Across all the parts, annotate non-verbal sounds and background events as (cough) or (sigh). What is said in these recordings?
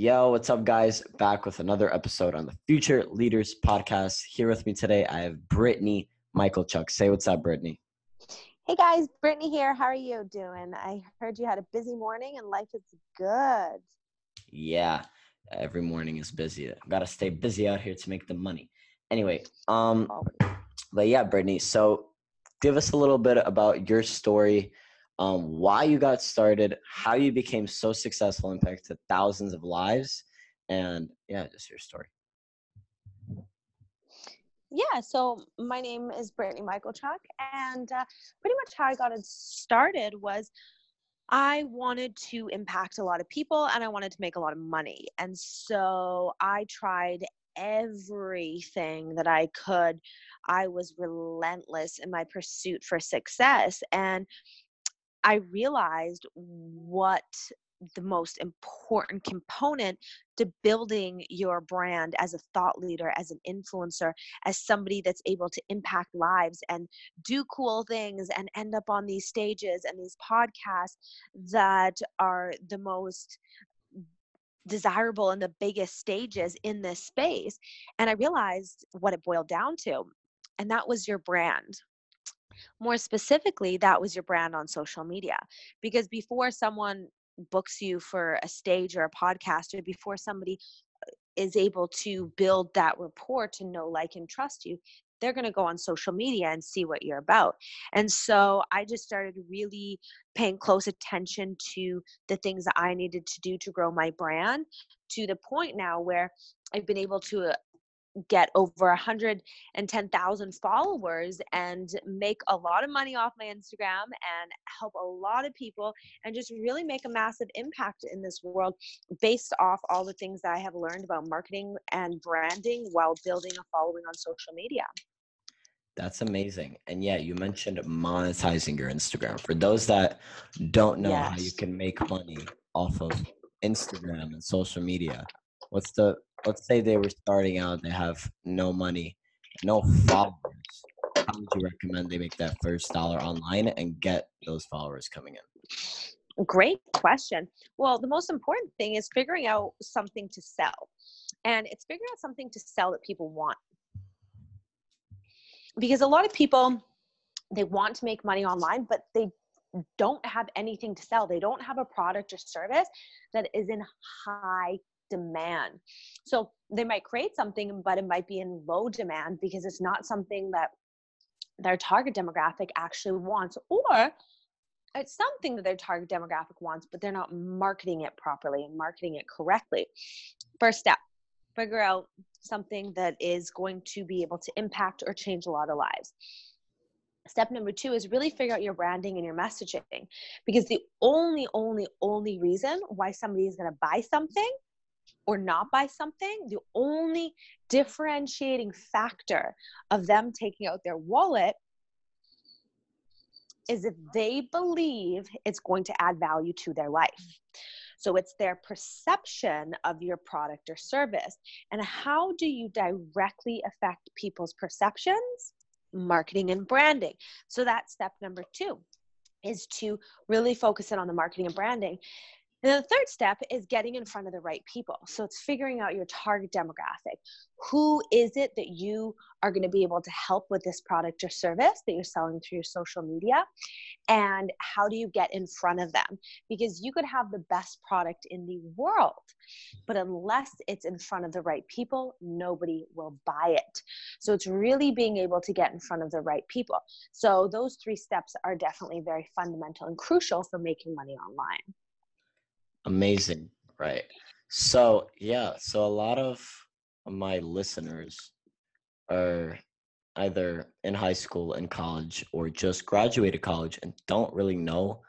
Yo, what's up, guys? Back with another episode on the Future Leaders Podcast. Here with me today, I have Brittany Michalchuk. Say what's up, Brittany. Hey guys, Brittany here. How are you doing? I heard you had a busy morning and life is good. Yeah, every morning is busy. Got to stay busy out here to make the money. Anyway, um, but yeah, Brittany. So, give us a little bit about your story, um, why you got started, how you became so successful, impacted thousands of lives, and yeah, just your story. Yeah, so my name is Brittany Michalchuk, and uh, pretty much how I got it started was I wanted to impact a lot of people and I wanted to make a lot of money. And so I tried everything that I could. I was relentless in my pursuit for success. And I realized what the most important component to building your brand as a thought leader, as an influencer, as somebody that's able to impact lives and do cool things and end up on these stages and these podcasts that are the most desirable and the biggest stages in this space. And I realized what it boiled down to, and that was your brand more specifically that was your brand on social media because before someone books you for a stage or a podcast or before somebody uh, is able to build that rapport to know like and trust you they're going to go on social media and see what you're about. And so I just started really paying close attention to the things that I needed to do to grow my brand to the point now where I've been able to uh, get over 110,000 followers and make a lot of money off my Instagram and help a lot of people and just really make a massive impact in this world based off all the things that I have learned about marketing and branding while building a following on social media. That's amazing. And yeah, you mentioned monetizing your Instagram. For those that don't know yes. how you can make money off of Instagram and social media, what's the let's say they were starting out, they have no money, no followers. How would you recommend they make that first dollar online and get those followers coming in? Great question. Well, the most important thing is figuring out something to sell. And it's figuring out something to sell that people want. Because a lot of people, they want to make money online, but they don't have anything to sell. They don't have a product or service that is in high demand. So they might create something, but it might be in low demand because it's not something that their target demographic actually wants, or it's something that their target demographic wants, but they're not marketing it properly and marketing it correctly. First step figure out something that is going to be able to impact or change a lot of lives. Step number two is really figure out your branding and your messaging because the only, only, only reason why somebody is going to buy something or not buy something, the only differentiating factor of them taking out their wallet is if they believe it's going to add value to their life. So it's their perception of your product or service. And how do you directly affect people's perceptions? Marketing and branding. So that's step number two is to really focus in on the marketing and branding and then the third step is getting in front of the right people. So it's figuring out your target demographic. Who is it that you are going to be able to help with this product or service that you're selling through your social media? And how do you get in front of them? Because you could have the best product in the world, but unless it's in front of the right people, nobody will buy it. So it's really being able to get in front of the right people. So those three steps are definitely very fundamental and crucial for making money online. Amazing. Right. So, yeah. So, a lot of my listeners are either in high school and college or just graduated college and don't really know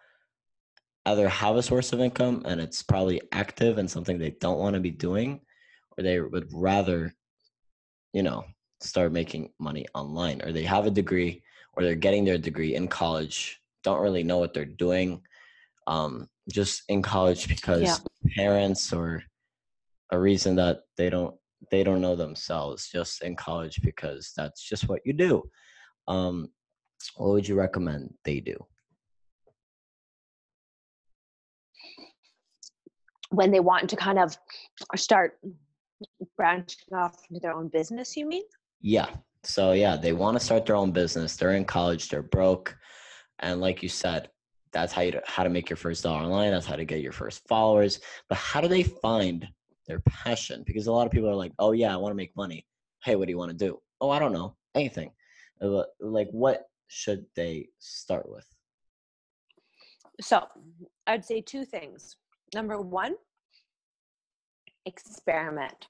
either have a source of income and it's probably active and something they don't want to be doing or they would rather you know start making money online or they have a degree or they're getting their degree in college don't really know what they're doing um, just in college because yeah. parents or a reason that they don't they don't know themselves just in college because that's just what you do um, what would you recommend they do when they want to kind of start branching off into their own business, you mean? Yeah. So yeah, they want to start their own business. They're in college, they're broke. And like you said, that's how you how to make your first dollar online, that's how to get your first followers. But how do they find their passion? Because a lot of people are like, "Oh yeah, I want to make money." Hey, what do you want to do? Oh, I don't know. Anything. Like what should they start with? So, I'd say two things. Number 1, experiment.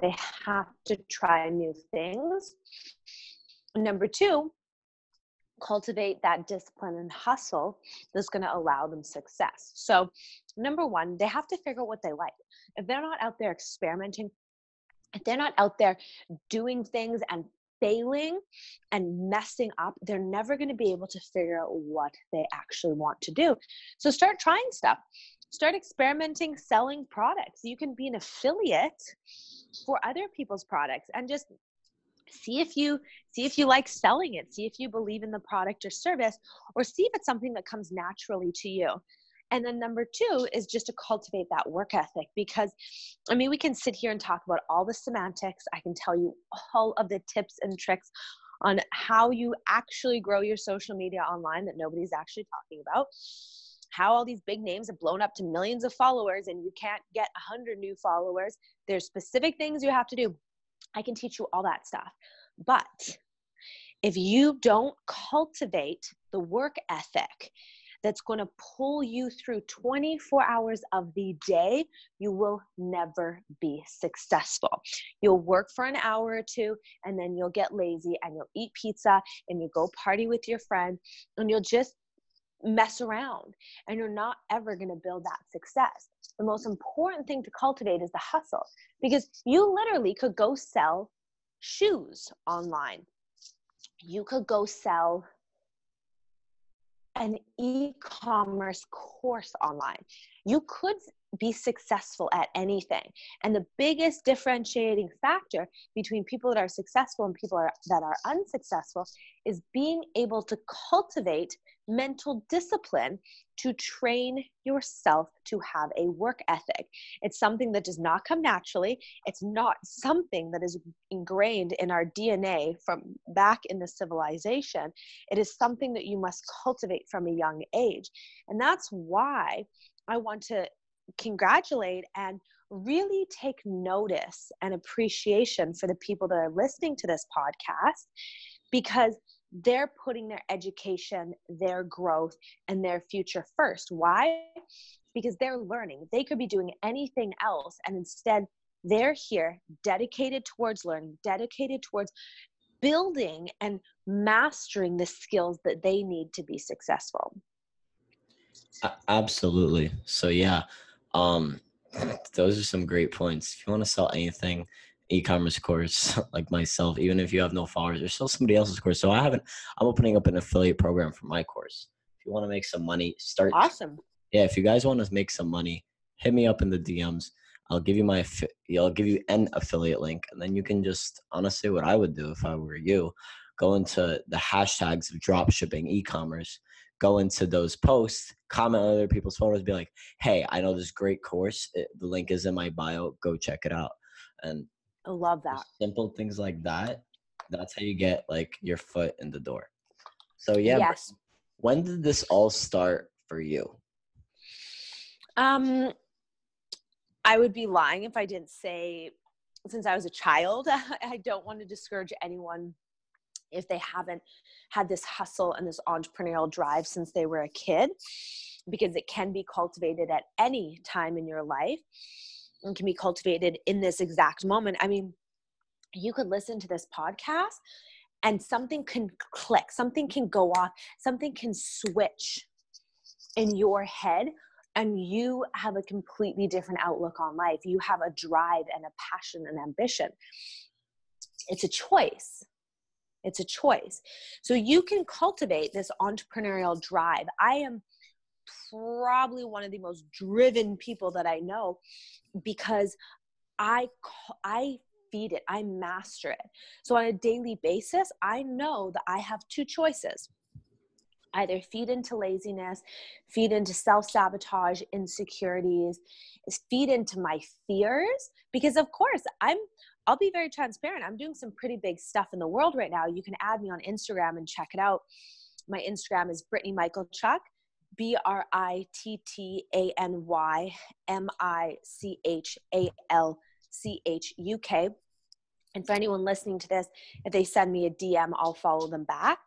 They have to try new things. Number two, cultivate that discipline and hustle that's going to allow them success. So, number one, they have to figure out what they like. If they're not out there experimenting, if they're not out there doing things and failing and messing up, they're never going to be able to figure out what they actually want to do. So, start trying stuff start experimenting selling products you can be an affiliate for other people's products and just see if you see if you like selling it see if you believe in the product or service or see if it's something that comes naturally to you and then number two is just to cultivate that work ethic because i mean we can sit here and talk about all the semantics i can tell you all of the tips and tricks on how you actually grow your social media online that nobody's actually talking about how all these big names have blown up to millions of followers and you can't get 100 new followers. There's specific things you have to do. I can teach you all that stuff. But if you don't cultivate the work ethic that's going to pull you through 24 hours of the day, you will never be successful. You'll work for an hour or two and then you'll get lazy and you'll eat pizza and you go party with your friend and you'll just mess around and you're not ever going to build that success. The most important thing to cultivate is the hustle because you literally could go sell shoes online. You could go sell an e commerce course online. You could be successful at anything. And the biggest differentiating factor between people that are successful and people are, that are unsuccessful is being able to cultivate mental discipline to train yourself to have a work ethic. It's something that does not come naturally. It's not something that is ingrained in our DNA from back in the civilization. It is something that you must cultivate from a young age. And that's why I want to congratulate and really take notice and appreciation for the people that are listening to this podcast because they're putting their education, their growth, and their future first. Why? Because they're learning. They could be doing anything else, and instead, they're here dedicated towards learning, dedicated towards building and mastering the skills that they need to be successful. Absolutely. So, yeah, um, (laughs) those are some great points. If you want to sell anything, e-commerce course (laughs) like myself, even if you have no followers, there's still somebody else's course. So I haven't. I'm opening up an affiliate program for my course. If you want to make some money, start. Awesome. Yeah, if you guys want to make some money, hit me up in the DMs. I'll give you my. I'll give you an affiliate link, and then you can just honestly, what I would do if I were you, go into the hashtags of drop shipping e-commerce go into those posts, comment on other people's photos, be like, "Hey, I know this great course. It, the link is in my bio. Go check it out." And I love that. Simple things like that. That's how you get like your foot in the door. So yeah. Yes. When did this all start for you? Um, I would be lying if I didn't say since I was a child. (laughs) I don't want to discourage anyone if they haven't had this hustle and this entrepreneurial drive since they were a kid because it can be cultivated at any time in your life and can be cultivated in this exact moment. I mean, you could listen to this podcast and something can click, something can go off, something can switch in your head and you have a completely different outlook on life. You have a drive and a passion and ambition. It's a choice. It's a choice. So you can cultivate this entrepreneurial drive. I am probably one of the most driven people that I know because I I feed it. I master it. So on a daily basis, I know that I have two choices. either feed into laziness, feed into self sabotage, insecurities, feed into my fears. Because, of course, I'm, I'll be very transparent. I'm doing some pretty big stuff in the world right now. You can add me on Instagram and check it out. My Instagram is Brittany Michalchuk, B R I T T A N Y M I C H A L C H U K. And for anyone listening to this, if they send me a DM, I'll follow them back.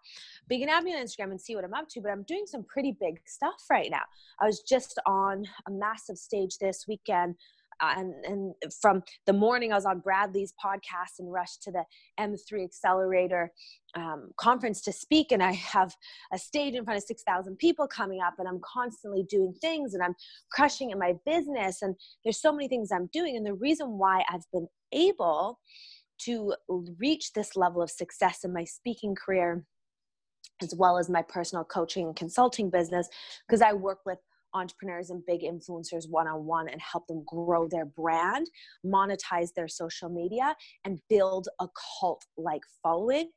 But you can add me on Instagram and see what I'm up to. But I'm doing some pretty big stuff right now. I was just on a massive stage this weekend. Uh, and, and from the morning, I was on Bradley's podcast and rushed to the M3 Accelerator um, conference to speak. And I have a stage in front of 6,000 people coming up, and I'm constantly doing things and I'm crushing in my business. And there's so many things I'm doing. And the reason why I've been able to reach this level of success in my speaking career as well as my personal coaching and consulting business because I work with entrepreneurs and big influencers one on one and help them grow their brand, monetize their social media, and build a cult like following.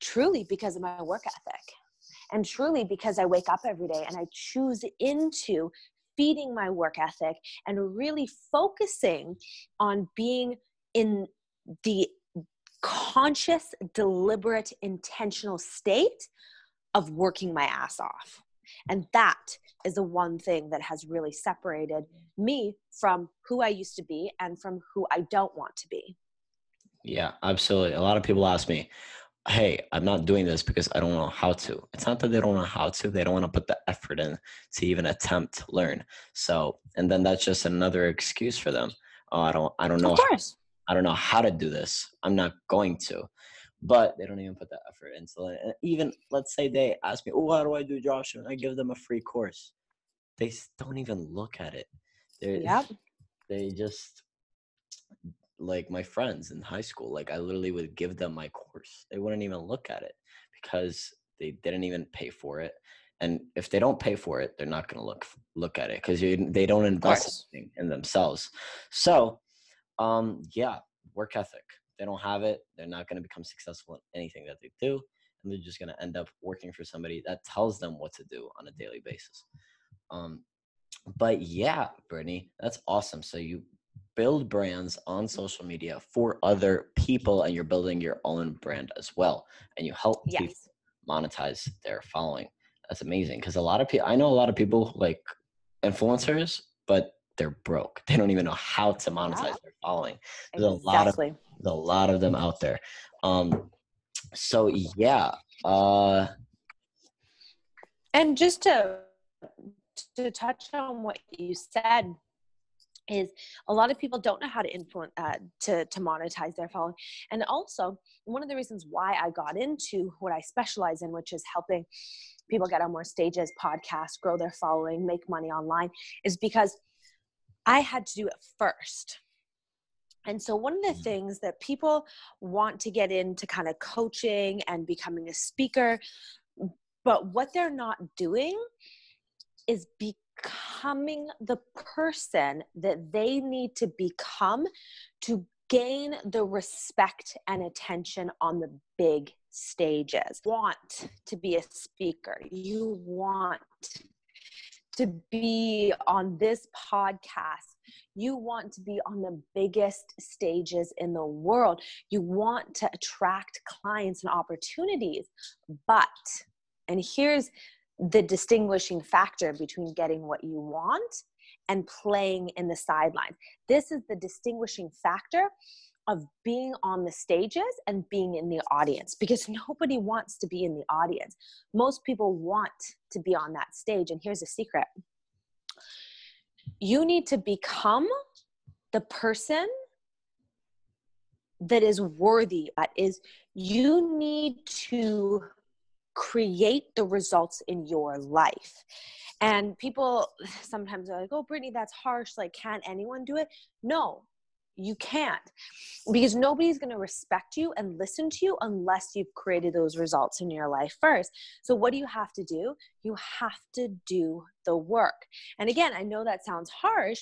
Truly because of my work ethic. And truly because I wake up every day and I choose into feeding my work ethic and really focusing on being in the conscious, deliberate, intentional state of working my ass off. And that is the one thing that has really separated me from who I used to be and from who I don't want to be. Yeah, absolutely. A lot of people ask me, hey, I'm not doing this because I don't know how to. It's not that they don't know how to, they don't want to put the effort in to even attempt to learn. So, and then that's just another excuse for them. Oh, I don't I don't know. Of course. I don't know how to do this. I'm not going to. But they don't even put that effort into it. even let's say they ask me, "Oh, how do I do Josh?" and I give them a free course. They don't even look at it. They yep. they just like my friends in high school. Like I literally would give them my course. They wouldn't even look at it because they didn't even pay for it. And if they don't pay for it, they're not going to look look at it because they don't invest in themselves. So um, yeah, work ethic. They don't have it. They're not going to become successful in anything that they do, and they're just going to end up working for somebody that tells them what to do on a daily basis. Um, but yeah, Brittany, that's awesome. So you build brands on social media for other people, and you're building your own brand as well, and you help yes. people monetize their following. That's amazing because a lot of people. I know a lot of people like influencers, but they're broke. They don't even know how to monetize yeah. their following. There's exactly. a lot of there's a lot of them out there. Um, so yeah. Uh, and just to to touch on what you said is a lot of people don't know how to influence uh, to to monetize their following and also one of the reasons why i got into what i specialize in which is helping people get on more stages podcasts grow their following make money online is because I had to do it first. And so, one of the mm. things that people want to get into kind of coaching and becoming a speaker, but what they're not doing is becoming the person that they need to become to gain the respect and attention on the big stages. Want to be a speaker, you want to be on this podcast. You want to be on the biggest stages in the world. You want to attract clients and opportunities. But, and here's the distinguishing factor between getting what you want and playing in the sidelines. This is the distinguishing factor of being on the stages and being in the audience because nobody wants to be in the audience. Most people want to be on that stage. And here's a secret you need to become the person that is worthy that is you need to create the results in your life and people sometimes are like oh brittany that's harsh like can't anyone do it no you can't because nobody's going to respect you and listen to you unless you've created those results in your life first. So, what do you have to do? You have to do the work. And again, I know that sounds harsh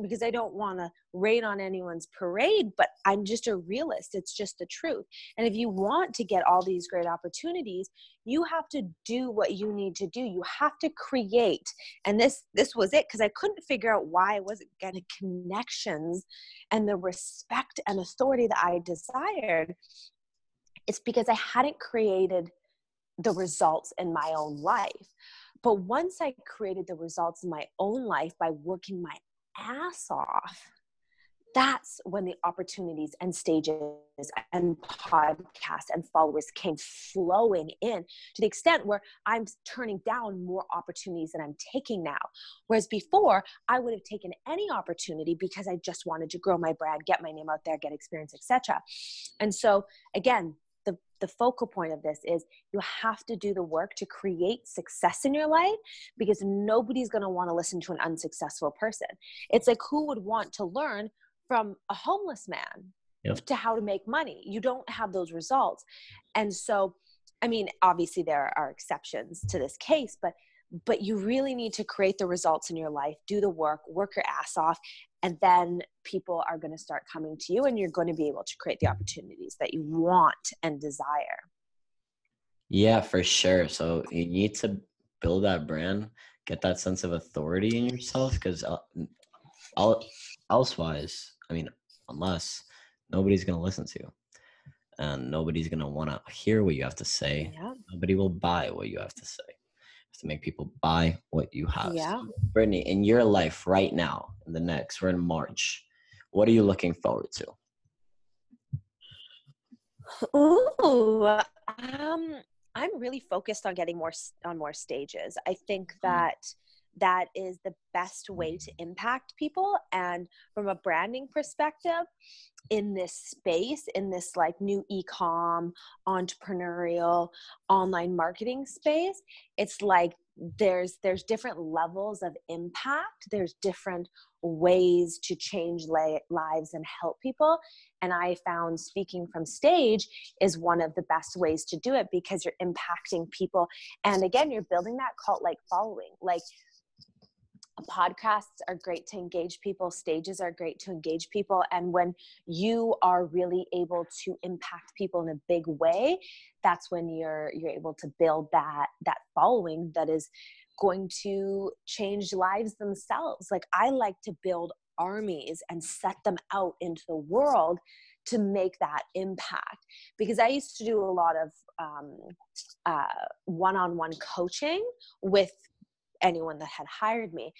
because I don't want to rain on anyone's parade, but I'm just a realist. It's just the truth. And if you want to get all these great opportunities, you have to do what you need to do. You have to create. And this this was it because I couldn't figure out why I wasn't getting connections and the respect and authority that I desired. It's because I hadn't created the results in my own life. But once I created the results in my own life by working my ass off, that's when the opportunities and stages and podcasts and followers came flowing in to the extent where I'm turning down more opportunities than I'm taking now. Whereas before, I would have taken any opportunity because I just wanted to grow my brand, get my name out there, get experience, etc. And so, again, the, focal point of this is you have to do the work to create success in your life because nobody's going to want to listen to an unsuccessful person. It's like who would want to learn from a homeless man yep. to how to make money? You don't have those results. And so, I mean, obviously there are exceptions to this case, but but you really need to create the results in your life, do the work, work your ass off, and then people are going to start coming to you and you're going to be able to create the opportunities that you want and desire. Yeah for sure. So you need to build that brand get that sense of authority in yourself because uh, elsewise i mean unless nobody's going to listen to you and nobody's going to want to hear what you have to say. Yeah. nobody will buy what you have to say to make people buy what you have. Yeah. Brittany, in your life right now, in the next, we're in March. What are you looking forward to? Ooh, um, I'm really focused on getting more on more stages. I think hmm. that that is the best way to impact people. And from a branding perspective in this space in this like new e-com entrepreneurial online marketing space it's like there's there's different levels of impact. There's different ways to change lives and help people. And i found speaking from stage is one of the best ways to do it because you're impacting people. And again you're building that cult like following. Like podcasts are great to engage people stages are great to engage people and when you are really able to impact people in a big way that's when you're you're able to build that that following that is going to change lives themselves. Like i like to build armies and set them out into the world to make that impact because i used to do a lot of um, uh, one-on-one coaching with anyone that had hired me.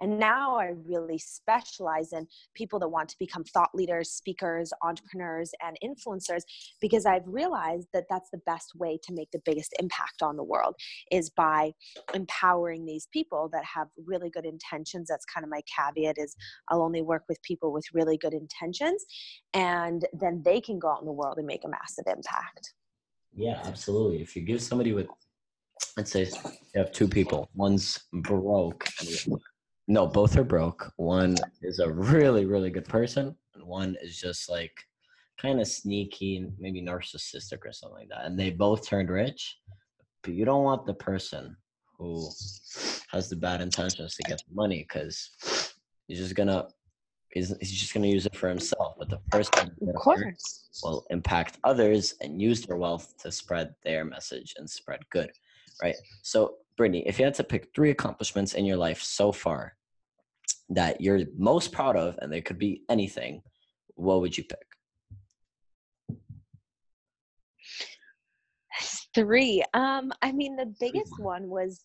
And now I really specialize in people that want to become thought leaders, speakers, entrepreneurs, and influencers because I've realized that that's the best way to make the biggest impact on the world is by empowering these people that have really good intentions. That's kind of my caveat is I'll only work with people with really good intentions and then they can go out in the world and make a massive impact. Yeah, absolutely. If you give somebody with let's say you have two people. One's broke. No, both are broke. One is a really, really good person, and one is just like kind of sneaky, maybe narcissistic or something like that. And they both turned rich, but you don't want the person who has the bad intentions to get the money because he's just gonna he's, he's just gonna use it for himself. But the person of course will impact others and use their wealth to spread their message and spread good right? So, Brittany, if you had to pick three accomplishments in your life so far that you're most proud of, and they could be anything, what would you pick? (sighs) Three. Um, I mean, the biggest one was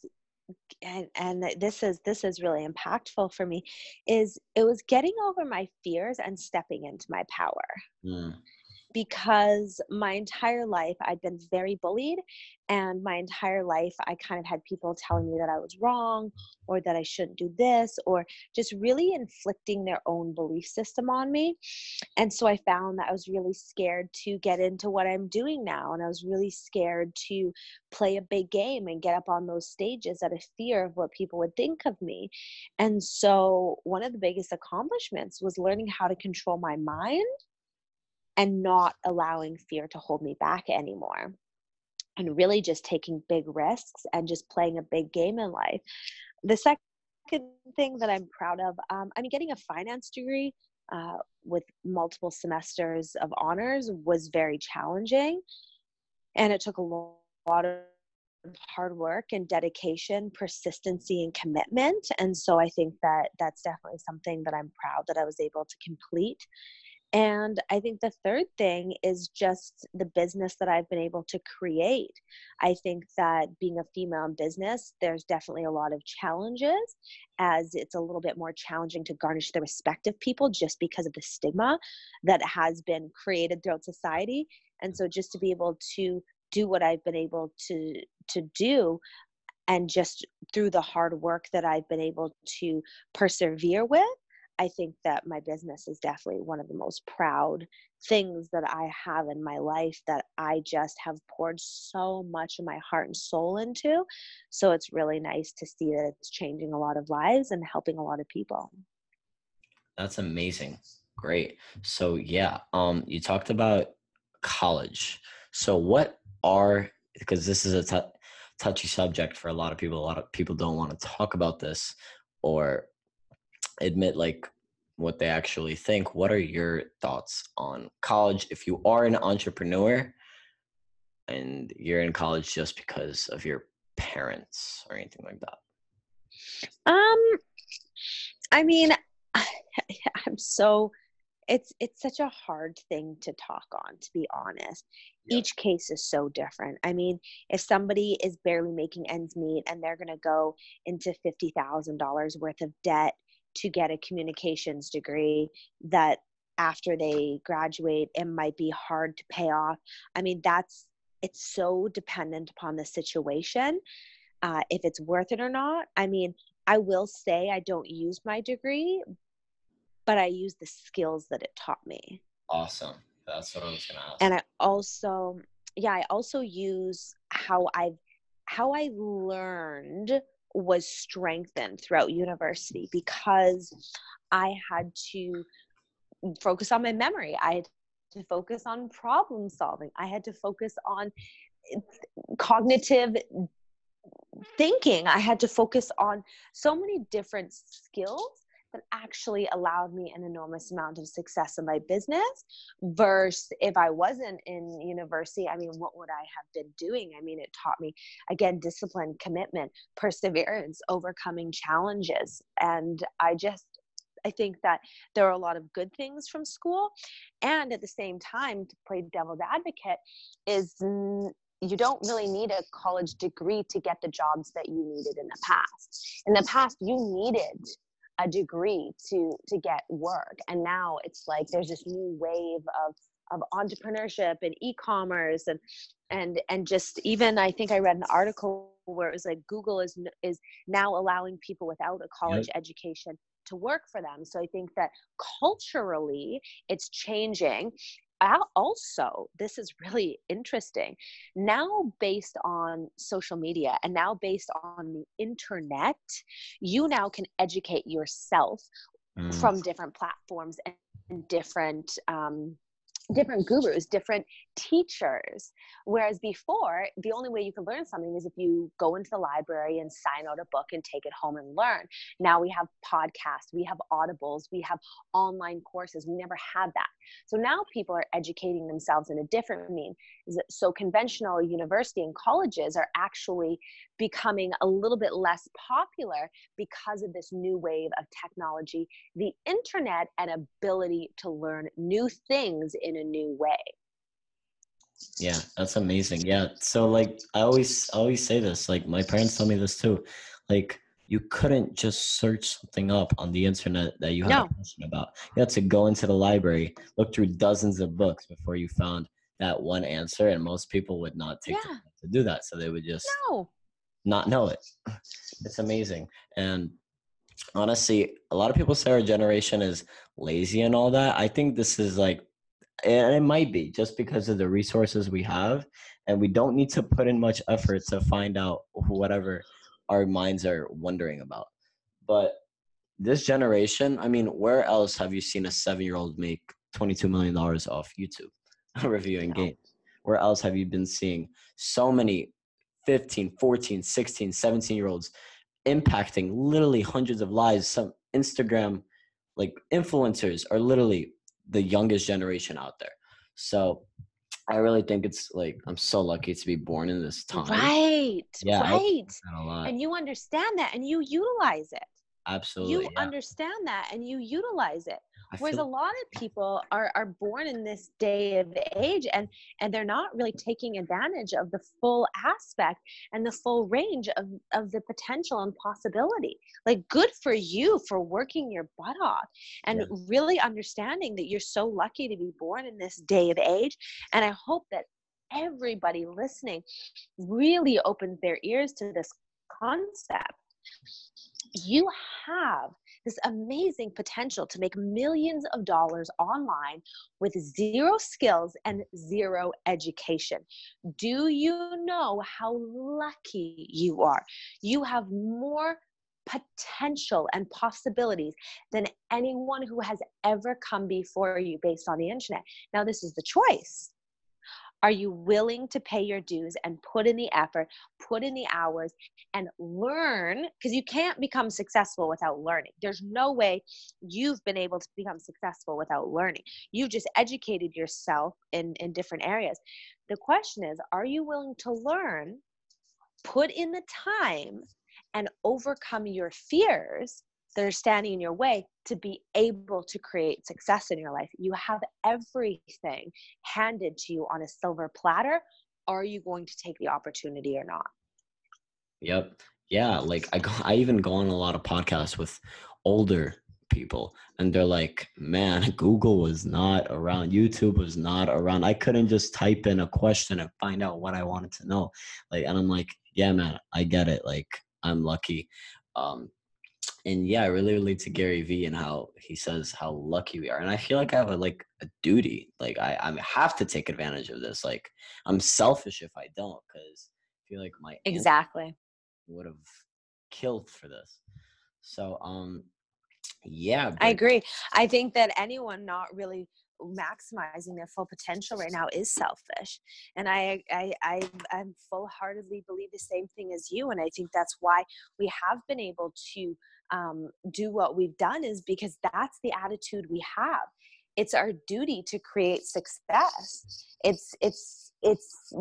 and, and this is this is really impactful for me is it was getting over my fears and stepping into my power mm because my entire life I'd been very bullied, and my entire life I kind of had people telling me that I was wrong or that I shouldn't do this, or just really inflicting their own belief system on me. And so I found that I was really scared to get into what I'm doing now, and I was really scared to play a big game and get up on those stages out of fear of what people would think of me. And so one of the biggest accomplishments was learning how to control my mind and not allowing fear to hold me back anymore. and really just taking big risks and just playing a big game in life. The second thing that I'm proud of, um, I'm getting a finance degree uh, with multiple semesters of honors was very challenging. And it took a lot of hard work and dedication, persistency, and commitment. And so I think that that's definitely something that I'm proud that I was able to complete. And I think the third thing is just the business that I've been able to create. I think that being a female in business, there's definitely a lot of challenges, as it's a little bit more challenging to garnish the respect of people just because of the stigma that has been created throughout society. And so just to be able to do what I've been able to to do and just through the hard work that I've been able to persevere with, I think that my business is definitely one of the most proud things that I have in my life that I just have poured so much of my heart and soul into. So it's really nice to see that it's changing a lot of lives and helping a lot of people. That's amazing. Great. So yeah, um you talked about college. So what are because this is a t- touchy subject for a lot of people. A lot of people don't want to talk about this or admit like what they actually think. What are your thoughts on college? If you are an entrepreneur and you're in college just because of your parents or anything like that. Um, I mean, (sighs) I'm so it's it's such a hard thing to talk on to be honest yep. each case is so different i mean if somebody is barely making ends meet and they're going to go into $50000 worth of debt to get a communications degree that after they graduate it might be hard to pay off i mean that's it's so dependent upon the situation uh, if it's worth it or not i mean i will say i don't use my degree but I use the skills that it taught me. Awesome. That's what I was going to ask. And I also, yeah, I also use how I've, how I learned was strengthened throughout university because I had to focus on my memory. I had to focus on problem solving. I had to focus on cognitive thinking. I had to focus on so many different skills that actually allowed me an enormous amount of success in my business versus if I wasn't in university, I mean, what would I have been doing? I mean, it taught me again discipline, commitment, perseverance, overcoming challenges. And I just I think that there are a lot of good things from school. And at the same time, to play devil's advocate, is you don't really need a college degree to get the jobs that you needed in the past. In the past, you needed a degree to to get work. And now it's like there's this new wave of of entrepreneurship and e-commerce and and and just even i think i read an article where it was like google is is now allowing people without a college yep. education to work for them. So i think that culturally it's changing also this is really interesting now based on social media and now based on the internet you now can educate yourself mm. from different platforms and different um, different gurus, different teachers. Whereas before, the only way you could learn something is if you go into the library and sign out a book and take it home and learn. Now we have podcasts, we have audibles, we have online courses. We never had that. So now people are educating themselves in a different mean. So conventional university and colleges are actually becoming a little bit less popular because of this new wave of technology, the internet, and ability to learn new things in a new way. Yeah, that's amazing. Yeah. So like I always I always say this, like my parents tell me this too. Like you couldn't just search something up on the internet that you had no. a question about. You had to go into the library, look through dozens of books before you found that one answer. And most people would not take yeah. to do that. So they would just no not know it. (laughs) It's amazing. And honestly, a lot of people say our generation is lazy and all that. I think this is like, and it might be just because of the resources we have, and we don't need to put in much effort to find out whatever our minds are wondering about. But this generation, I mean, where else have you seen a seven year old make $22 million off YouTube (laughs) reviewing games? where else have you been seeing so many 15, 14, 16, 17 year olds impacting literally hundreds of lives? Some Instagram like influencers are literally the youngest generation out there. So I really think it's like I'm so lucky to be born in this time. Right. Yeah, right. And you understand that and you utilize it. Absolutely. You yeah. understand that and you utilize it. Whereas a lot of people are are born in this day of age and and they're not really taking advantage of the full aspect and the full range of of the potential and possibility. Like good for you for working your butt off and yes. really understanding that you're so lucky to be born in this day of age. And I hope that everybody listening really opens their ears to this concept you have this amazing potential to make millions of dollars online with zero skills and zero education. Do you know how lucky you are? You have more potential and possibilities than anyone who has ever come before you based on the internet. Now, this is the choice. Are you willing to pay your dues and put in the effort, put in the hours, and learn? Because you can't become successful without learning. There's no way you've been able to become successful without learning. You've just educated yourself in, in different areas. The question is are you willing to learn, put in the time, and overcome your fears that are standing in your way to be able to create success in your life. You have everything handed to you on a silver platter. Are you going to take the opportunity or not? Yep. Yeah. Like I, go, I even go on a lot of podcasts with older people and they're like man (laughs) google was not around youtube was not around i couldn't just type in a question and find out what i wanted to know like and i'm like yeah man i get it like i'm lucky um and yeah, I really relate to Gary Vee and how he says how lucky we are. And I feel like I have a like a duty. Like I, I have to take advantage of this. Like I'm selfish if I don't because I feel like my exactly would have killed for this. So um yeah. But- I agree. I think that anyone not really maximizing their full potential right now is selfish and i i i i'm full-heartedly believe the same thing as you and i think that's why we have been able to um, do what we've done is because that's the attitude we have. It's our duty to create success. It's it's it's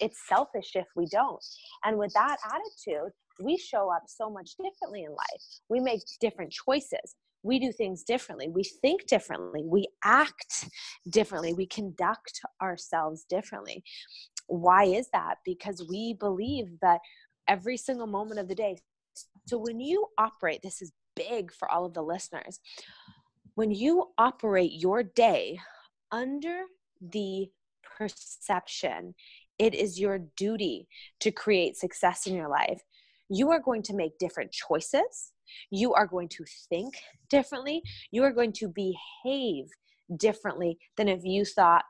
it's selfish if we don't. And with that attitude we show up so much differently in life. We make different choices. We do things differently. We think differently. We act differently. We conduct ourselves differently. Why is that? Because we believe that every single moment of the day so when you operate, this is big for all of the listeners. When you operate your day under the perception, it is your duty to create success in your life. You are going to make different choices. You are going to think differently. You are going to behave differently than if you thought,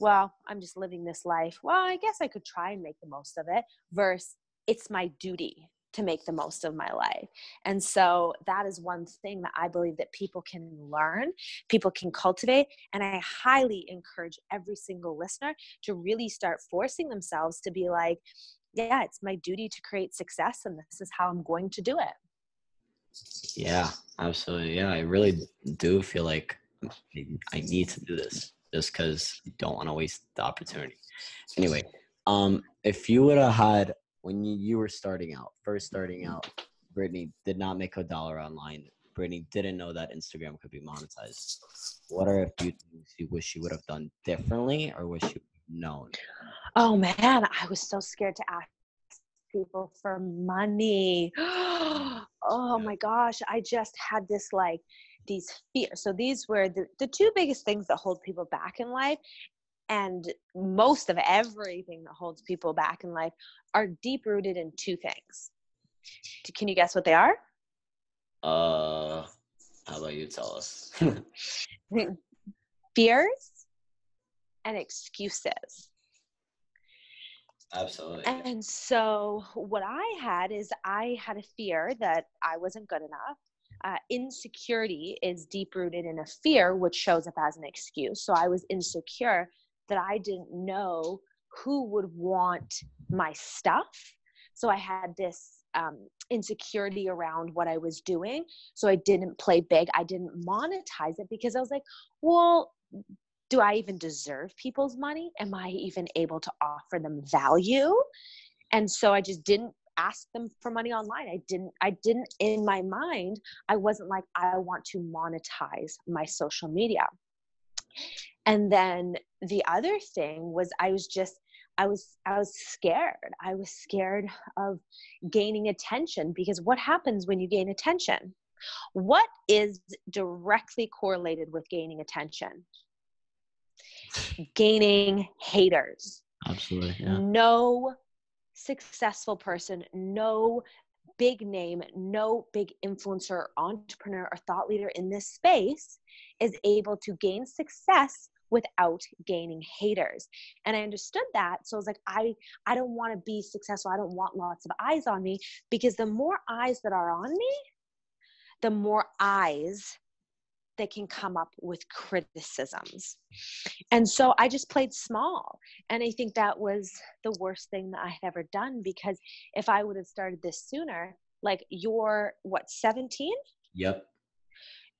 well, I'm just living this life. Well, I guess I could try and make the most of it, versus it's my duty to make the most of my life. And so that is one thing that I believe that people can learn, people can cultivate. And I highly encourage every single listener to really start forcing themselves to be like, yeah, it's my duty to create success, and this is how I'm going to do it. Yeah, absolutely. Yeah, I really do feel like I need to do this just because I don't want to waste the opportunity. Anyway, um, if you would have had when you, you were starting out, first starting mm-hmm. out, Brittany did not make a dollar online. Brittany didn't know that Instagram could be monetized. What are a few things you wish you would have done differently or wish you known? Oh man, I was so scared to ask people for money. (gasps) oh my gosh, I just had this like these fears. So these were the, the two biggest things that hold people back in life and most of everything that holds people back in life are deep rooted in two things. Can you guess what they are? Uh, how about you tell us? (laughs) (laughs) Fears and excuses. Absolutely. And so, what I had is I had a fear that I wasn't good enough. Uh, insecurity is deep rooted in a fear, which shows up as an excuse. So, I was insecure that I didn't know who would want my stuff. So I had this um, insecurity around what I was doing. So I didn't play big. I didn't monetize it because I was like, well, do I even deserve people's money? Am I even able to offer them value? And so I just didn't ask them for money online. I didn't, I didn't in my mind, I wasn't like, I want to monetize my social media. And then the other thing was I was just I was I was scared. I was scared of gaining attention because what happens when you gain attention? What is directly correlated with gaining attention? Gaining haters. Absolutely. Yeah. No successful person, no big name, no big influencer, entrepreneur, or thought leader in this space is able to gain success without gaining haters. And i understood that. So i was like i i don't want to be successful. I don't want lots of eyes on me because the more eyes that are on me the more eyes that can come up with criticisms. And so I just played small. And I think that was the worst thing that I had ever done because if I would have started this sooner, like you're what, 17? Yep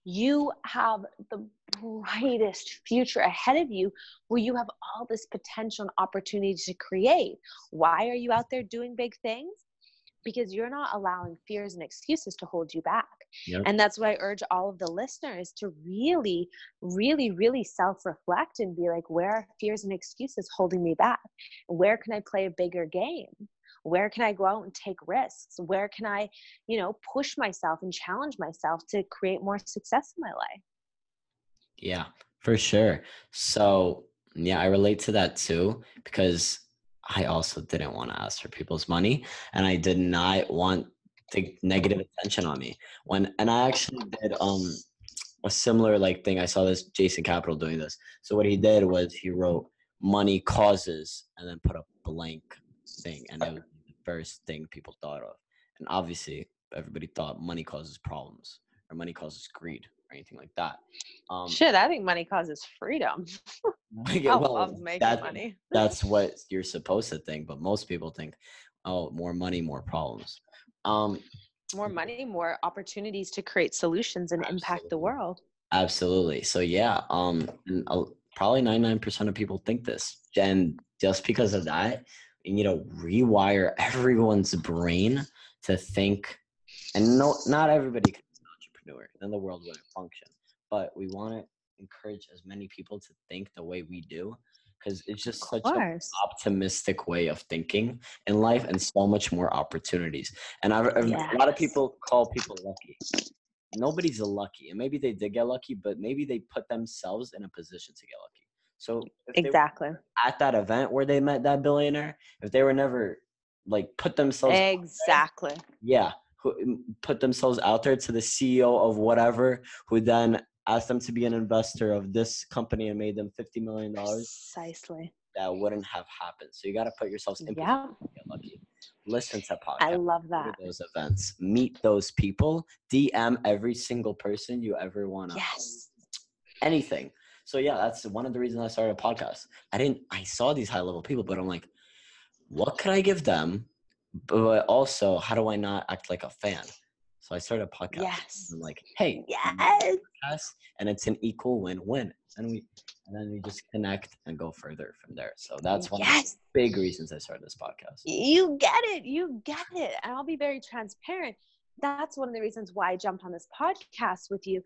you have the brightest future ahead of you where you have all this potential and opportunity to create. Why are you out there doing big things? Because you're not allowing fears and excuses to hold you back. Yep. And that's why I urge all of the listeners to really, really, really self reflect and be like, where are fears and excuses holding me back? Where can I play a bigger game? where can i go out and take risks where can i you know push myself and challenge myself to create more success in my life yeah for sure so yeah i relate to that too because i also didn't want to ask for people's money and i did not want the negative attention on me when and i actually did um a similar like thing i saw this jason capital doing this so what he did was he wrote money causes and then put a blank thing and it was the first thing people thought of. And obviously, everybody thought money causes problems or money causes greed or anything like that. Um, Shit, I think money causes freedom. (laughs) (laughs) yeah, well, love making that, money. that's what (laughs) you're supposed to think, but most people think, oh, more money, more problems. Um, more money, more opportunities to create solutions and absolutely. impact the world. Absolutely. So yeah, um, probably 99% of people think this, and just because of that, you know rewire (laughs) everyone's brain to think and no not everybody can be an entrepreneur then the world wouldn't function but we want to encourage as many people to think the way we do because it's just such an optimistic way of thinking in life and so much more opportunities. And I've, I've yes. a lot of people call people lucky. Nobody's lucky and maybe they did get lucky but maybe they put themselves in a position to get lucky. So exactly. at that event where they met that billionaire, if they were never like put themselves exactly, there, yeah, who, put themselves out there to the CEO of whatever, who then asked them to be an investor of this company and made them fifty million dollars. Precisely. That wouldn't have happened. So you got to put yourselves in yeah. get lucky. Listen to podcasts. I love that. those events. Meet those people. DM every single person you ever want to. Yes. Anything so yeah, that's one of the reasons I started a podcast. I didn't I saw these high level people, but I'm like, what could I give them? But also, how do I not act like a fan? So I started a podcast. Yes. I'm like, hey, yes. And it's an equal win-win. And we and then we just connect and go further from there. So that's one yes. of the big reasons I started this podcast. You get it. You get it. And I'll be very transparent. That's one of the reasons why I jumped on this podcast with you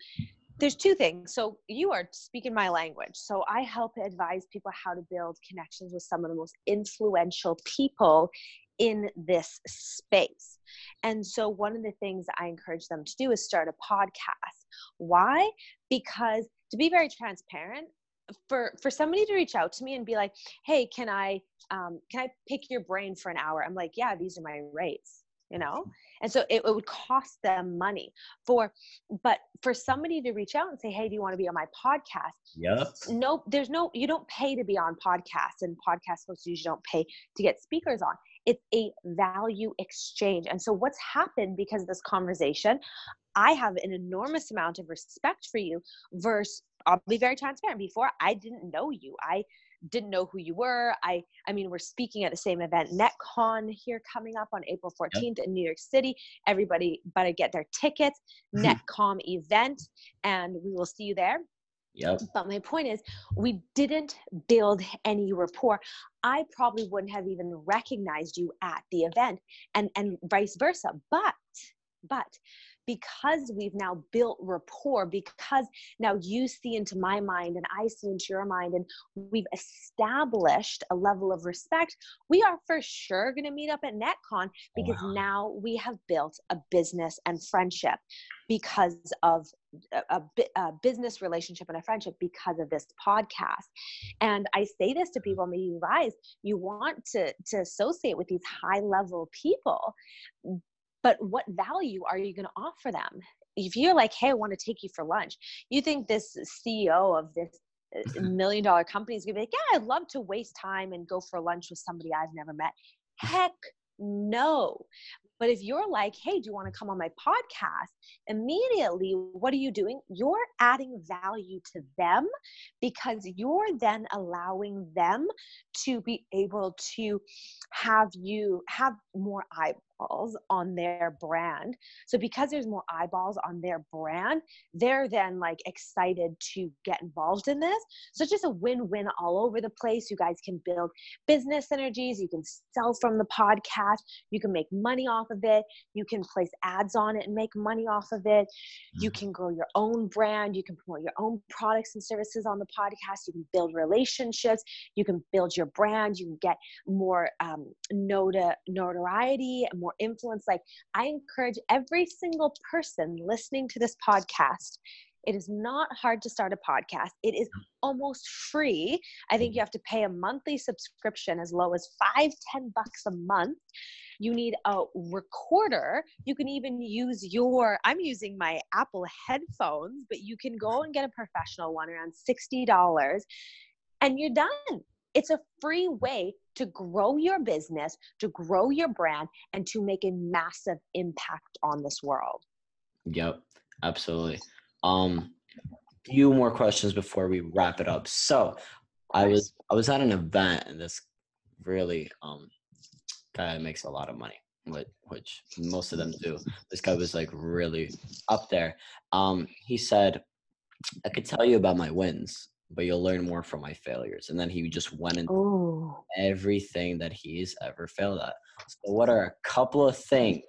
there's two things. So you are speaking my language. So I help advise people how to build connections with some of the most influential people in this space. And so one of the things I encourage them to do is start a podcast. Why? Because to be very transparent, for for somebody to reach out to me and be like, "Hey, can I um, can I pick your brain for an hour?" I'm like, "Yeah, these are my rates." You know, and so it, it, would cost them money for but for somebody to reach out and say hey do you want to be on my podcast yep no there's no you don't pay to be on podcasts and podcast hosts usually don't pay to get speakers on it's a value exchange and so what's happened because of this conversation i have an enormous amount of respect for you versus i'll be very transparent before i didn't know you i didn't know who you were. I I mean, we're speaking at the same event, NetCon here coming up on April 14th yep. in New York City. Everybody better get their tickets. (laughs) NetCon event, and we will see you there. Yep. But my point is, we didn't build any rapport. I probably wouldn't have even recognized you at the event, and and vice versa. But but because we've now built rapport, because now you see into my mind and I see into your mind, and we've established a level of respect, we are for sure going to meet up at NetCon because wow. now we have built a business and friendship because of a, a, business relationship and a friendship because of this podcast. And I say this to people, maybe you guys, you want to, to associate with these high level people, but what value are you going to offer them? If you're like hey i want to take you for lunch you think this ceo of this uh, (laughs) million dollar company is going to be like yeah i'd love to waste time and go for lunch with somebody i've never met. Heck no but if you're like, hey, do you want to come on my podcast? Immediately, what are you doing? You're adding value to them because you're then allowing them to be able to have you have more eyeballs on their brand. So because there's more eyeballs on their brand, they're then like excited to get involved in this. So it's just a win-win all over the place. You guys can build business synergies, you can sell from the podcast, you can make money off of it, you can place ads on it and make money off of it. You mm-hmm. can grow your own brand, you can promote your own products and services on the podcast, you can build relationships, you can build your brand, you can get more um, notoriety and more influence. Like, I encourage every single person listening to this podcast it is not hard to start a podcast. It is mm. almost free. I think you mm-hmm. have to pay a monthly subscription as low as five, ten bucks a month. You need a recorder. You can even use your, I'm using my Apple headphones, but you can go and get a professional one around $60 and you're done. It's a free way to grow your business, to grow your brand, and to make a massive impact on this world. Yep, absolutely. Um, few more questions before we wrap it up. So, I was I was at an event, and this really um guy makes a lot of money, which, which most of them do. This guy was like really up there. Um, he said, "I could tell you about my wins, but you'll learn more from my failures." And then he just went into Ooh. everything that he's ever failed at. So, what are a couple of things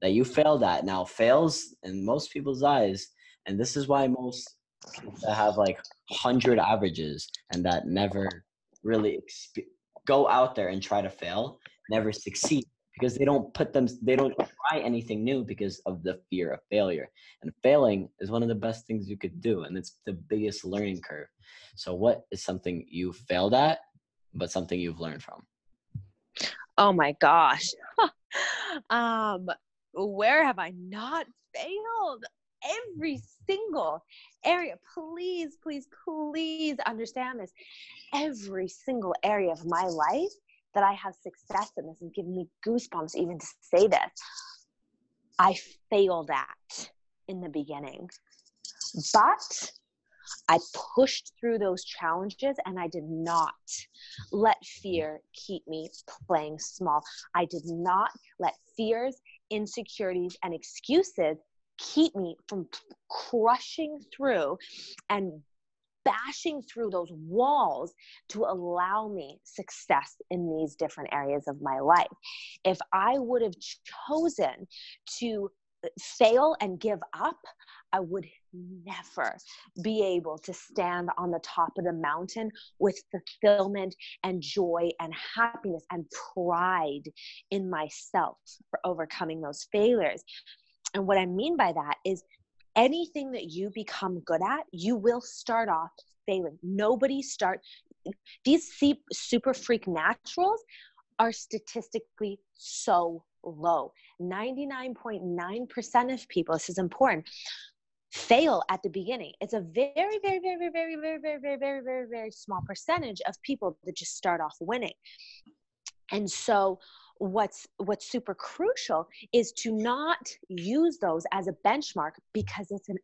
that you failed at? Now, fails in most people's eyes and this is why most that have like 100 averages and that never really exp- go out there and try to fail never succeed because they don't put them they don't try anything new because of the fear of failure. And failing is one of the best things you could do and it's the biggest learning curve. So what is something you failed at but something you've learned from? Oh my gosh. (laughs) Um where have i not failed? Every single area. Please, please, please understand this. Every single area of my life that I have success in this is giving me goosebumps even to say this. I failed at in the beginning, but I pushed through those challenges and I did not let fear keep me playing small. I did not let fears, insecurities, and excuses keep me from crushing through and bashing through those walls to allow me success in these different areas of my life. If I would have chosen to fail and give up, I would never be able to stand on the top of the mountain with fulfillment and joy and happiness and pride in myself for overcoming those failures. And what I mean by that is anything that you become good at, you will start off failing. Nobody start these super freak naturals are statistically so low. 99.9% of people, this is important, fail at the beginning. It's a very, very, very, very, very, very, very, very, very, very, very small percentage of people that just start off winning. And so what's what's super crucial is to not use those as a benchmark because it's an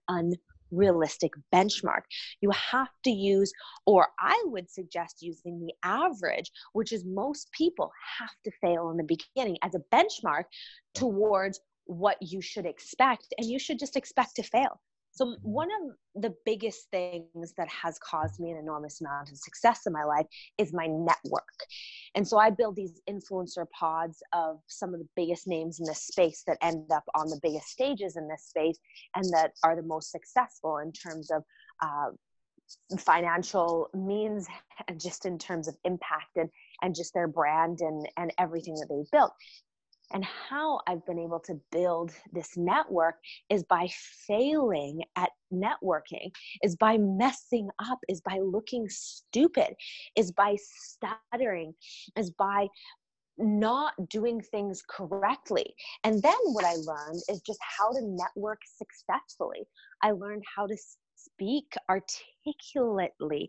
unrealistic benchmark. You have to use, or I would suggest using the average, which is most people have to fail in the beginning as a benchmark towards what you should expect. And you should just expect to fail. So, one of the biggest things that has caused me an enormous amount of success in my life is my network. And so, I build these influencer pods of some of the biggest names in this space that end up on the biggest stages in this space and that are the most successful in terms of uh, financial means and just in terms of impact and, and just their brand and, and everything that they've built. And how I've been able to build this network is by failing at networking, is by messing up, is by looking stupid, is by stuttering, is by not doing things correctly. And then what I learned is just how to network successfully. I learned how to speak articulately.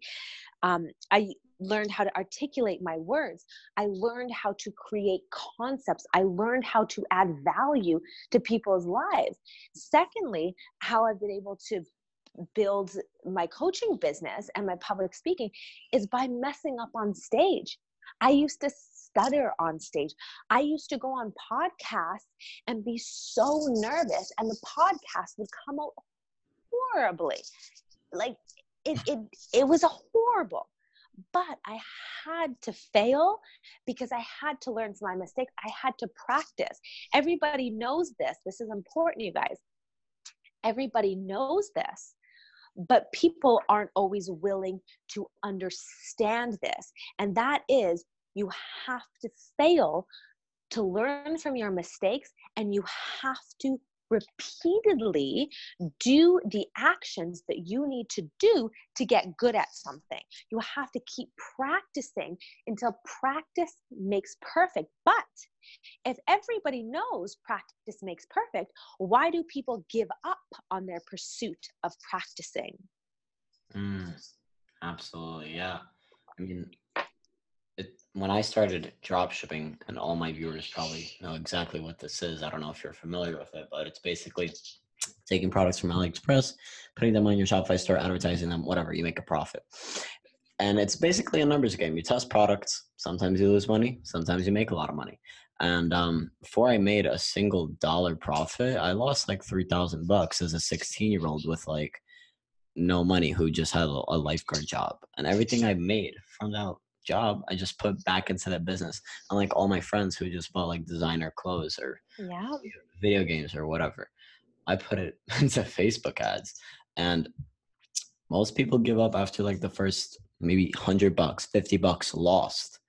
Um, I learned how to articulate my words. I learned how to create concepts. I learned how to add value to people's lives. Secondly, how I've been able to build my coaching business and my public speaking is by messing up on stage. I used to stutter on stage. I used to go on podcasts and be so nervous, and the podcast would come out horribly. Like it, it, it was horrible. But I had to fail because I had to learn from my mistakes. I had to practice. Everybody knows this. This is important, you guys. Everybody knows this but people aren't always willing to understand this. And that is, you have to fail to learn from your mistakes and you have to repeatedly do the actions that you need to do to get good at something. You have to keep practicing until practice makes perfect. But if everybody knows practice makes perfect, why do people give up on their pursuit of practicing? Mm, absolutely. Yeah. I mean, when I started drop shipping, and all my viewers probably know exactly what this is. I don't know if you're familiar with it, but it's basically taking products from AliExpress, putting them on your Shopify store, advertising them, whatever, you make a profit. And it's basically a numbers game. You test products. Sometimes you lose money. Sometimes you make a lot of money. And um, before I made a single dollar profit, I lost like three thousand bucks as a sixteen-year-old with like no money who just had a lifeguard job. And everything I made from that job I just put back into that business. Unlike all my friends who just bought like designer clothes or yeah. video games or whatever. I put it (laughs) into Facebook ads and most people give up after like the first maybe 100 bucks, 50 bucks lost.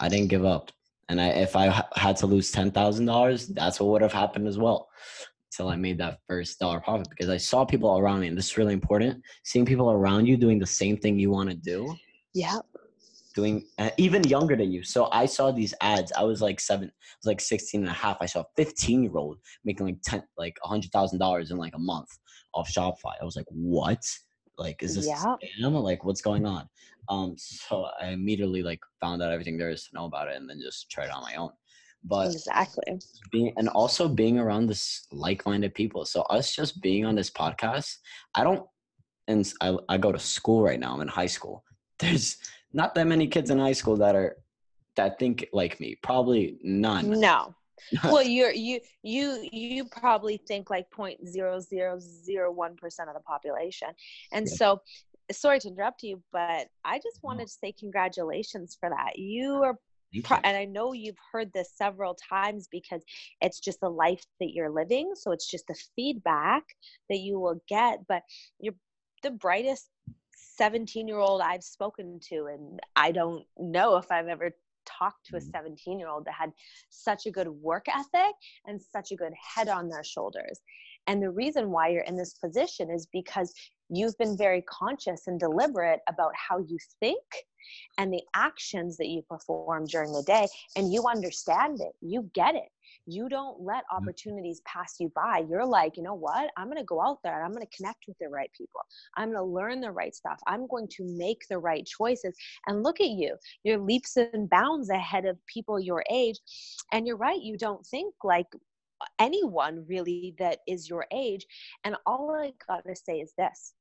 I didn't give up. And I, if I had to lose $10,000, that's what would have happened as well until I made that first dollar profit because I saw people around me, and this is really important. Seeing people around you doing the same thing you want to do. Yeah doing uh, even younger than you. So I saw these ads. I was like seven, I was like 16 and a half. I saw a 15 year old making like 10, like a hundred thousand dollars in like a month off Shopify. I was like, what? Like, is this yeah. scam? Like, what's going on? Um, so I immediately like found out everything there is to know about it and then just tried it on my own. But exactly being and also being around this like-minded people. So us just being on this podcast, I don't and I, I go to school right now. I'm in high school. (laughs) There's not that many kids in high school that are that think like me. Probably none. No. (laughs) well, you're you you you probably think like point zero zero zero one percent of the population, and yeah. so sorry to interrupt you, but I just wanted to say congratulations for that. You are Pro- and I know you've heard this several times because it's just the life that you're living. So it's just the feedback that you will get. But you're the brightest 17 year old I've spoken to, and I don't know if I've ever talked to a mm-hmm. 17 year old that had such a good work ethic and such a good head on their shoulders. And the reason why you're in this position is because you've been very conscious and deliberate about how you think and the actions that you perform during the day and you understand it you get it you don't let mm. opportunities pass you by you're like you know what i'm going to go out there and i'm going to connect with the right people i'm going to learn the right stuff i'm going to make the right choices and look at you you're leaps and bounds ahead of people your age and you're right you don't think like anyone really that is your age. And all I got to say is this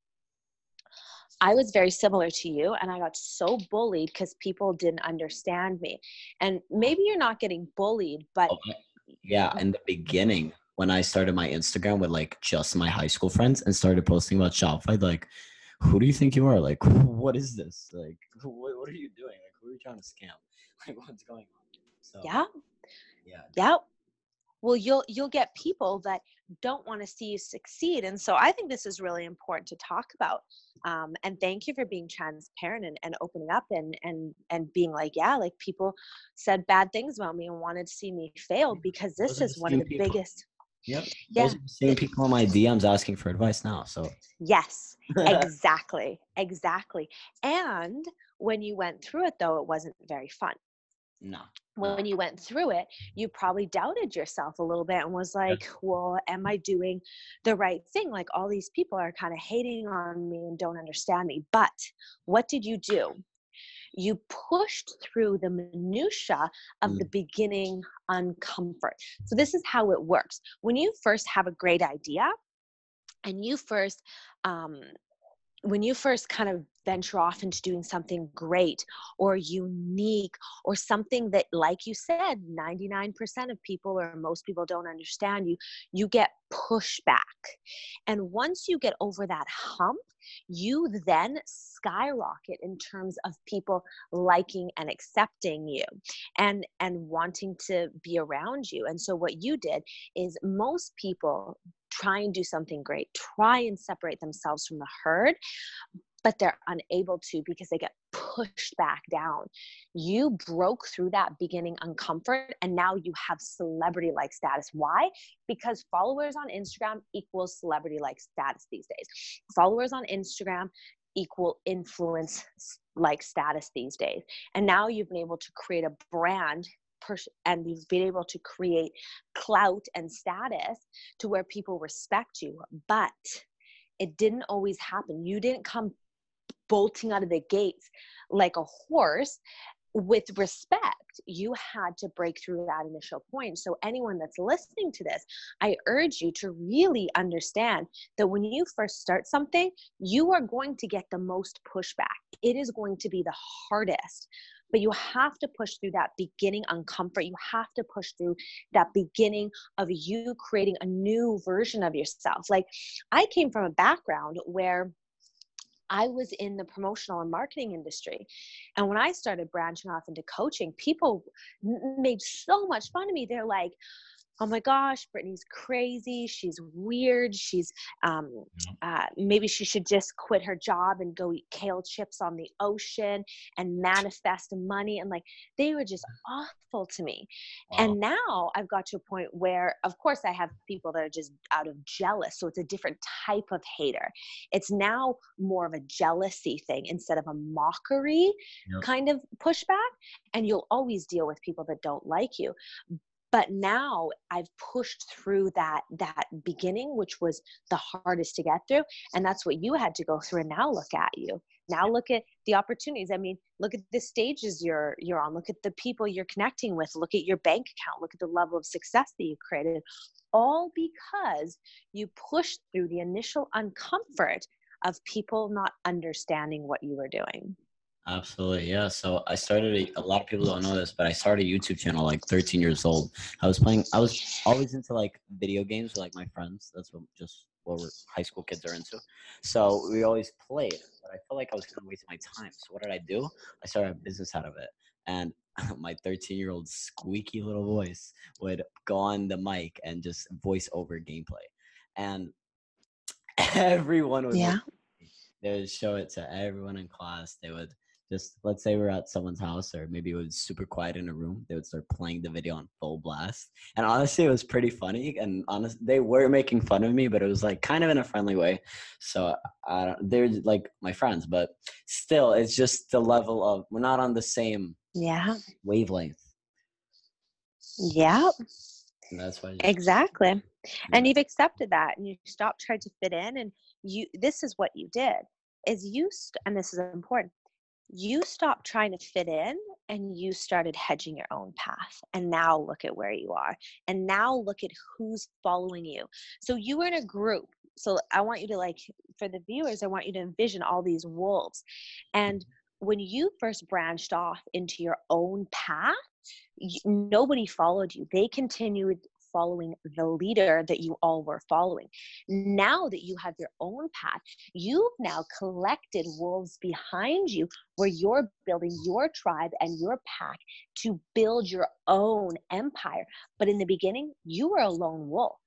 I was very similar to you, and I got so bullied because people didn't understand me. And maybe you're not getting bullied, but Okay. Yeah, in the beginning, when I started my Instagram with like just my high school friends and started posting about Shopify, like, who do you think you are? Like, what is this? Like, what, what are you doing? Like, who are you trying to scam? (laughs) Like, what's going on? So, yeah, yeah, yeah. Well, you'll you'll get people that don't want to see you succeed, and so I think this is really important to talk about. Um, and thank you for being transparent and, and opening up and and and being like, yeah, like people said bad things about me and wanted to see me fail because this Those is one of the people. biggest. Yep. Yeah. Those are the same people in my DMs asking for advice now. So, Yes, (laughs) exactly, exactly. And when you went through it, though, it wasn't very fun. No. when you went through it, you probably doubted yourself a little bit and was like, well, am I doing the right thing? Like all these people are kind of hating on me and don't understand me. But what did you do? You pushed through the minutia of the beginning uncomfort. So this is how it works. When you first have a great idea and you first um, when you first kind of venture off into doing something great or unique or something that like you said 99% of people or most people don't understand you you get pushback. And once you get over that hump you then skyrocket in terms of people liking and accepting you and and wanting to be around you. And so what you did is most people try and do something great, try and separate themselves from the herd, but they're unable to because they get pushed back down. You broke through that beginning uncomfort and now you have celebrity like status. Why? Because followers on Instagram equals celebrity like status these days. Followers on Instagram equal influence like status these days. And now you've been able to create a brand and you've been able to create clout and status to where people respect you but it didn't always happen you didn't come bolting out of the gates like a horse with respect you had to break through that initial point so anyone that's listening to this i urge you to really understand that when you first start something you are going to get the most pushback it is going to be the hardest but you have to push through that beginning uncomfort. You have to push through that beginning of you creating a new version of yourself. Like, I came from a background where I was in the promotional and marketing industry. And when I started branching off into coaching, people made so much fun of me. They're like, oh my gosh, Brittany's crazy. She's weird. She's um, uh, maybe she should just quit her job and go eat kale chips on the ocean and manifest money. And like they were just awful to me. Wow. And now I've got to a point where, of course, I have people that are just out of jealous. So it's a different type of hater. It's now more of a jealousy thing instead of a mockery yep. kind of pushback. And you'll always deal with people that don't like you but now i've pushed through that that beginning which was the hardest to get through and that's what you had to go through and now look at you. Now look at the opportunities. I mean look at the stages you're you're on. Look at the people you're connecting with. Look at your bank account. Look at the level of success that you created. All because you pushed through the initial uncomfort of people not understanding what you were doing Absolutely, yeah. So I started. A, lot of people don't know this, but I started a YouTube channel like 13 years old. I was playing. I was always into like video games with like my friends. That's what just what we're high school kids are into. So we always played, but I felt like I was kind of wasting my time. So what did I do? I started a business out of it, and (laughs) my 13 year old squeaky little voice would go on the mic and just voice over gameplay, and (laughs) everyone would. Yeah. They would show it to everyone in class. They would just let's say we're at someone's house or maybe it was super quiet in a room they would start playing the video on full blast. And honestly it was pretty funny and honest they were making fun of me but it was like kind of in a friendly way. So i don't they're like my friends but still it's just the level of we're not on the same yeah. wavelength. Yeah and that's why exactly. Yeah. and you've accepted that and you stopped trying to fit in and you this is what you did is you st- and this is important you stopped trying to fit in and you started hedging your own path. And now look at where you are. And now look at who's following you. So you were in a group. So I want you to like, for the viewers, I want you to envision all these wolves. And mm-hmm. when you first branched off into your own path, nobody followed you. They continued following the leader that you all were following. Now that you have your own path, you've now collected wolves behind you where you're building your tribe and your pack to build your own empire. But in the beginning, you were a lone wolf.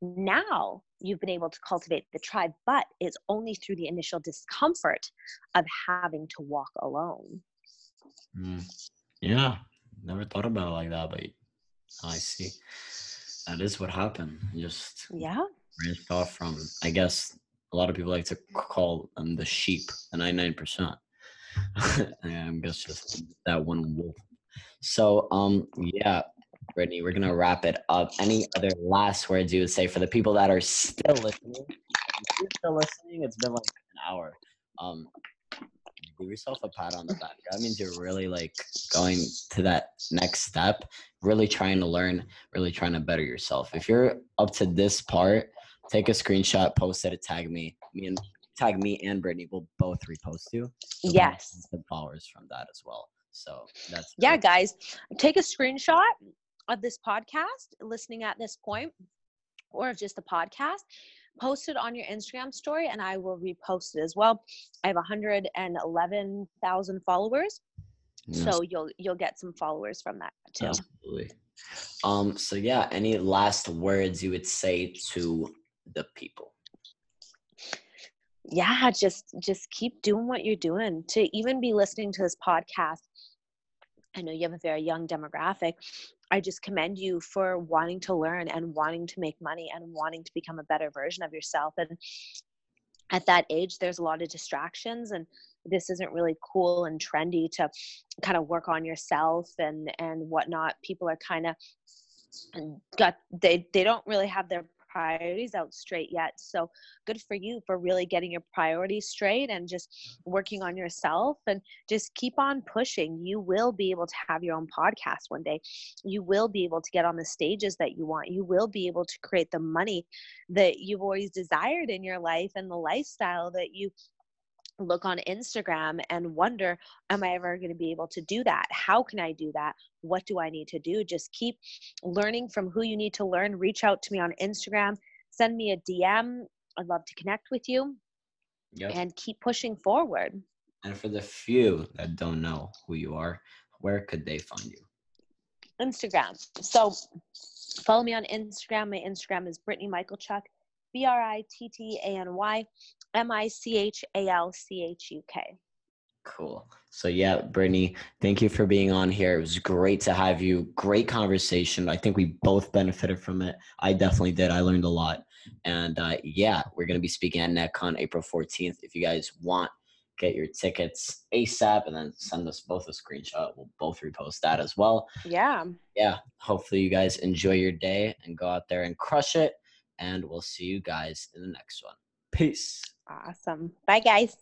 Now you've been able to cultivate the tribe, but it's only through the initial discomfort of having to walk alone. Mm. Yeah, never thought about it like that, but I see that is what happened. Just yeah, branched off from. I guess a lot of people like to call them the sheep, the ninety nine percent. (laughs) I guess just that one wolf. So um yeah, Brittany, we're gonna wrap it up. Any other last words you would say for the people that are still listening? If you're still listening, it's been like an hour. Um, give yourself a pat on the back. That means you're really like going to that next step, really trying to learn, really trying to better yourself. If you're up to this part, take a screenshot, post it, tag me. Me and tag me and Brittany will both repost you. So yes. The followers from that as well. So that's yeah, guys. Take a screenshot of this podcast, listening at this point, or of just the podcast post it on your Instagram story and I will repost it as well. I have 111,000 followers. Yes. So you'll you'll get some followers from that too. Absolutely. Um so yeah, any last words you would say to the people? Yeah, just just keep doing what you're doing. To even be listening to this podcast I know you have a very young demographic. I just commend you for wanting to learn and wanting to make money and wanting to become a better version of yourself. And at that age, there's a lot of distractions, and this isn't really cool and trendy to kind of work on yourself and and whatnot. People are kind of got they they don't really have their priorities out straight yet. So good for you for really getting your priorities straight and just working on yourself and just keep on pushing. You will be able to have your own podcast one day. You will be able to get on the stages that you want. You will be able to create the money that you've always desired in your life and the lifestyle that you look on Instagram and wonder, am I ever going to be able to do that? How can I do that? What do I need to do? Just keep learning from who you need to learn. Reach out to me on Instagram, send me a DM. I'd love to connect with you yep. and keep pushing forward. And for the few that don't know who you are, where could they find you? Instagram. So follow me on Instagram. My Instagram is Brittany Michalchuk, B R I T T A N Y. M I C H A L C H U K. Cool. So yeah, Brittany, thank you for being on here. It was great to have you. Great conversation. I think we both benefited from it. I definitely did. I learned a lot. And uh, yeah, we're gonna be speaking at NetCon April 14th. If you guys want, get your tickets ASAP and then send us both a screenshot. We'll both repost that as well. Yeah. Yeah. Hopefully you guys enjoy your day and go out there and crush it. And we'll see you guys in the next one. Peace. Awesome. Bye, guys.